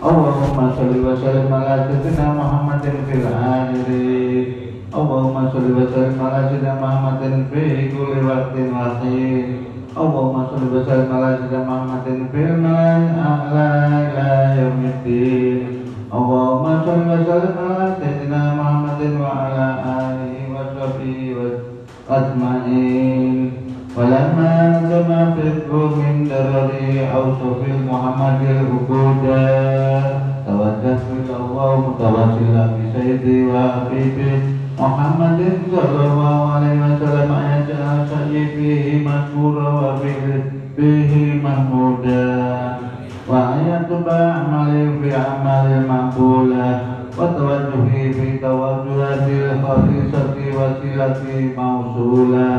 Allahumma sholli wa sallim ala sayyidina Muhammadin fil akhirin Allahumma sholli wa sallim ala sayyidina Muhammadin fi kulli waqtin wa hin Allahumma sholli wa sallim ala sayyidina Muhammadin fil malaa'il a'la ila yaumiddin Allahumma sholli wa sallim ala sayyidina Muhammadin wa ala alihi wa sahbihi wa ajma'in. ولما جمع فكر من درر أوصف محمد العبودة توجهت إلى الله متوسلا بسيدي وحبيبي محمد صلى الله عليه وسلم أن يجعل سيفه مشهورا وبه محمودا وأن يتب أعمالي في أعمال مقبولة وتوجهي في توجهات الخصيصة وسيلتي موصولة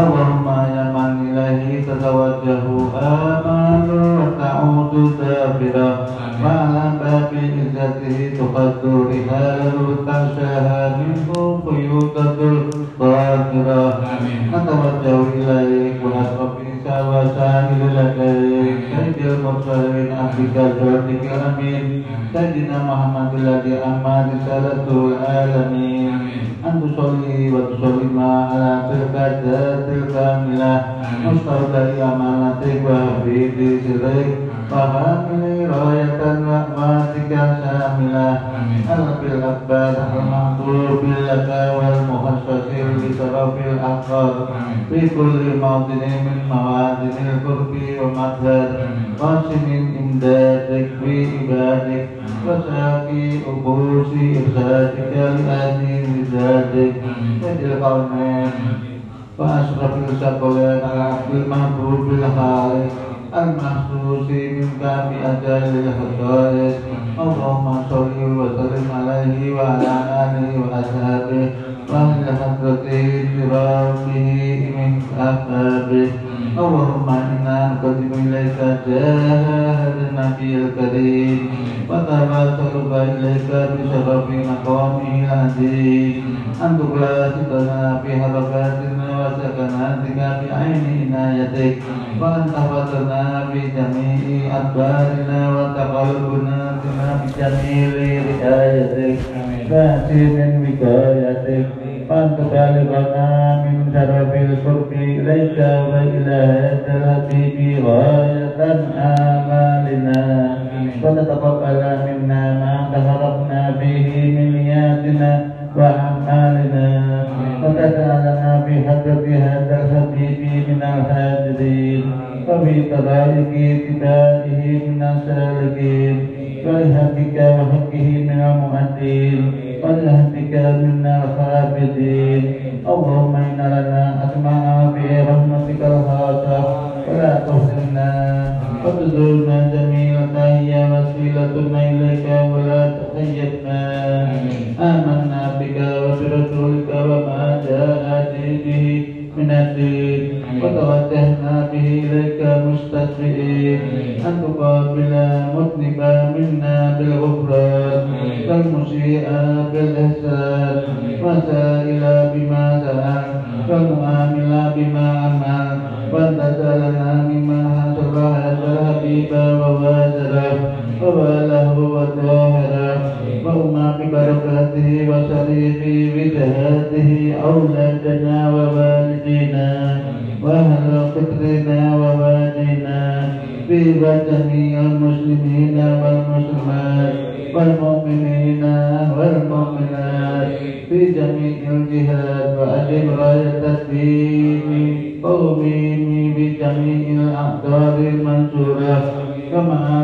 اللهم يا من إليه تتوجه آمال وتعود دابرة وعلى باب عزته تقد رحال تغشاها منه خيوطة القاهرة نتوجه إليك ونسأل وسائل لديك سيد المرسلين عبدك الجودك الأمين سيدنا محمد الذي أما رسالة العالمين أن تصلي وتسلم على تلك الذات الكاملة مستودع أمانتك وحفيد سرك وحامل راية رحمتك الشاملة الرب الأكبر المحبوب لك والمخصص لشرف الأحقاد في كل موطن من موادن القرب ومدد قاسم إمدادك في عبادك وساقي أبوس إرشادك لآتي مزاجك سيد القومين وأشرف الثقلين على عبد المحبوب الخالق المحسوس منك بأجل الخصائص اللهم صل وسلم عليه وعلى آله وأصحابه وأهل حضرته برامه من أحبابه اللهم إنا نقدم إليك جاه النبي الكريم وتبارك إليك بشرف مقامه العزيز أن تقلاتنا في حركاتنا وسكناتك بعين عنايتك وأن تحفظنا بجميع أدبارنا وتقلبنا بنا بجميل رعايتك فأتي من وقايتك وأن تبلغنا من شرف القرب إليك وإلى الحبيب غاية آمالنا. وتتقبل منا ما تفرقنا به من نياتنا وأعمالنا. وتجعلنا بحضرة هذا الحبيب من الحاضرين. وفي طرائق اتباعه من السالكين. ولهدك وحقه من المؤدين. ولهدك منا الخافضين اللهم إن لنا أسماء في رحمتك الخاصة ولا تحزننا وتزورنا جميع تهيا وسيلتنا إليك ولا تخيبنا آمنا وطاهره وأما ببركاته وشريف وجهاته أولادنا ووالدينا. وأهل قدرنا ووالدينا. في جميع المسلمين والمسلمات. والمؤمنين والمؤمنات. في جميع الجهات وأجب راية الدين. قومي بجميع الأقدار المنصورة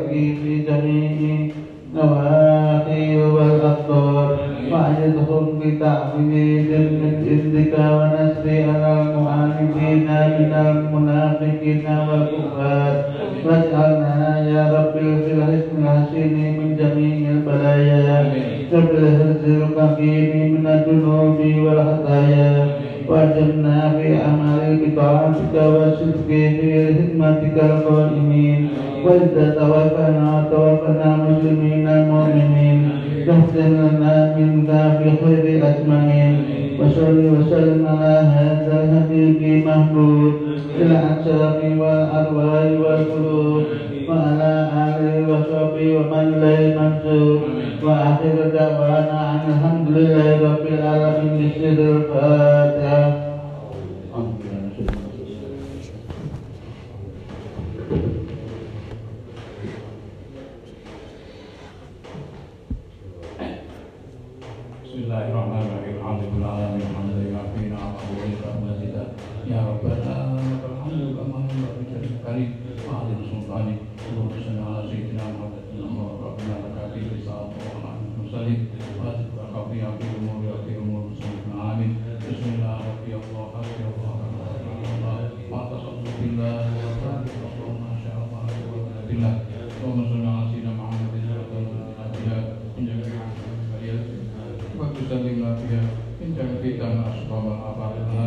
وتركي في جميع نواحي والأقطار وأجدهم بتعظيم جنة عندك ونسر على المعاندين من المنافقين والكفار واجعلنا يا رب في الحسن الحسين من جميع البلايا قبل الهزل القبيل برحمتك القائمين وإذا توفنا توفنا مسلمين مؤمنين تحسن لنا منك في خير أجمعين وصل وسلم على هذا الحبيب المحبوب في الأعشاب والأرواح والقلوب وعلى آله وصحبه ومن لا منصور وآخر دعوانا أن الحمد لله رب العالمين الفاتحة Bismillah kita kita kita kita kita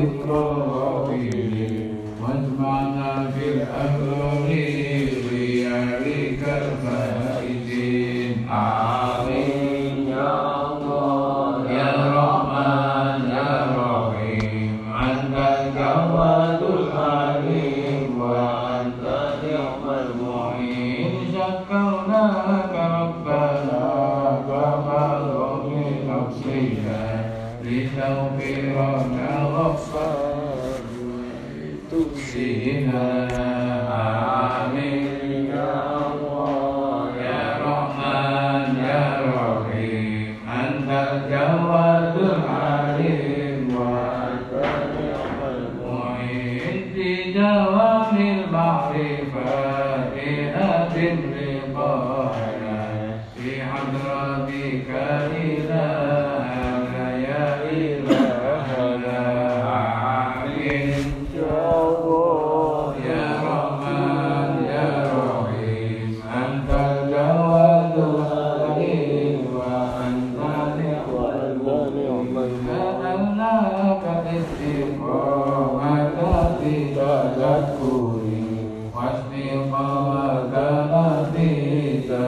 Thank you. في حضر بك إله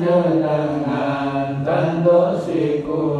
Yatanandandosikun.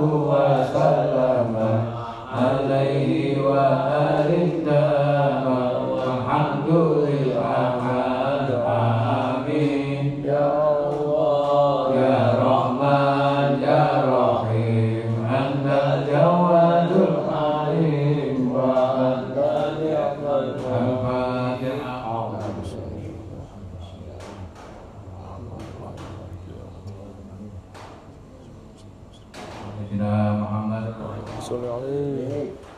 Allah. Muhammad. Assalamualaikum.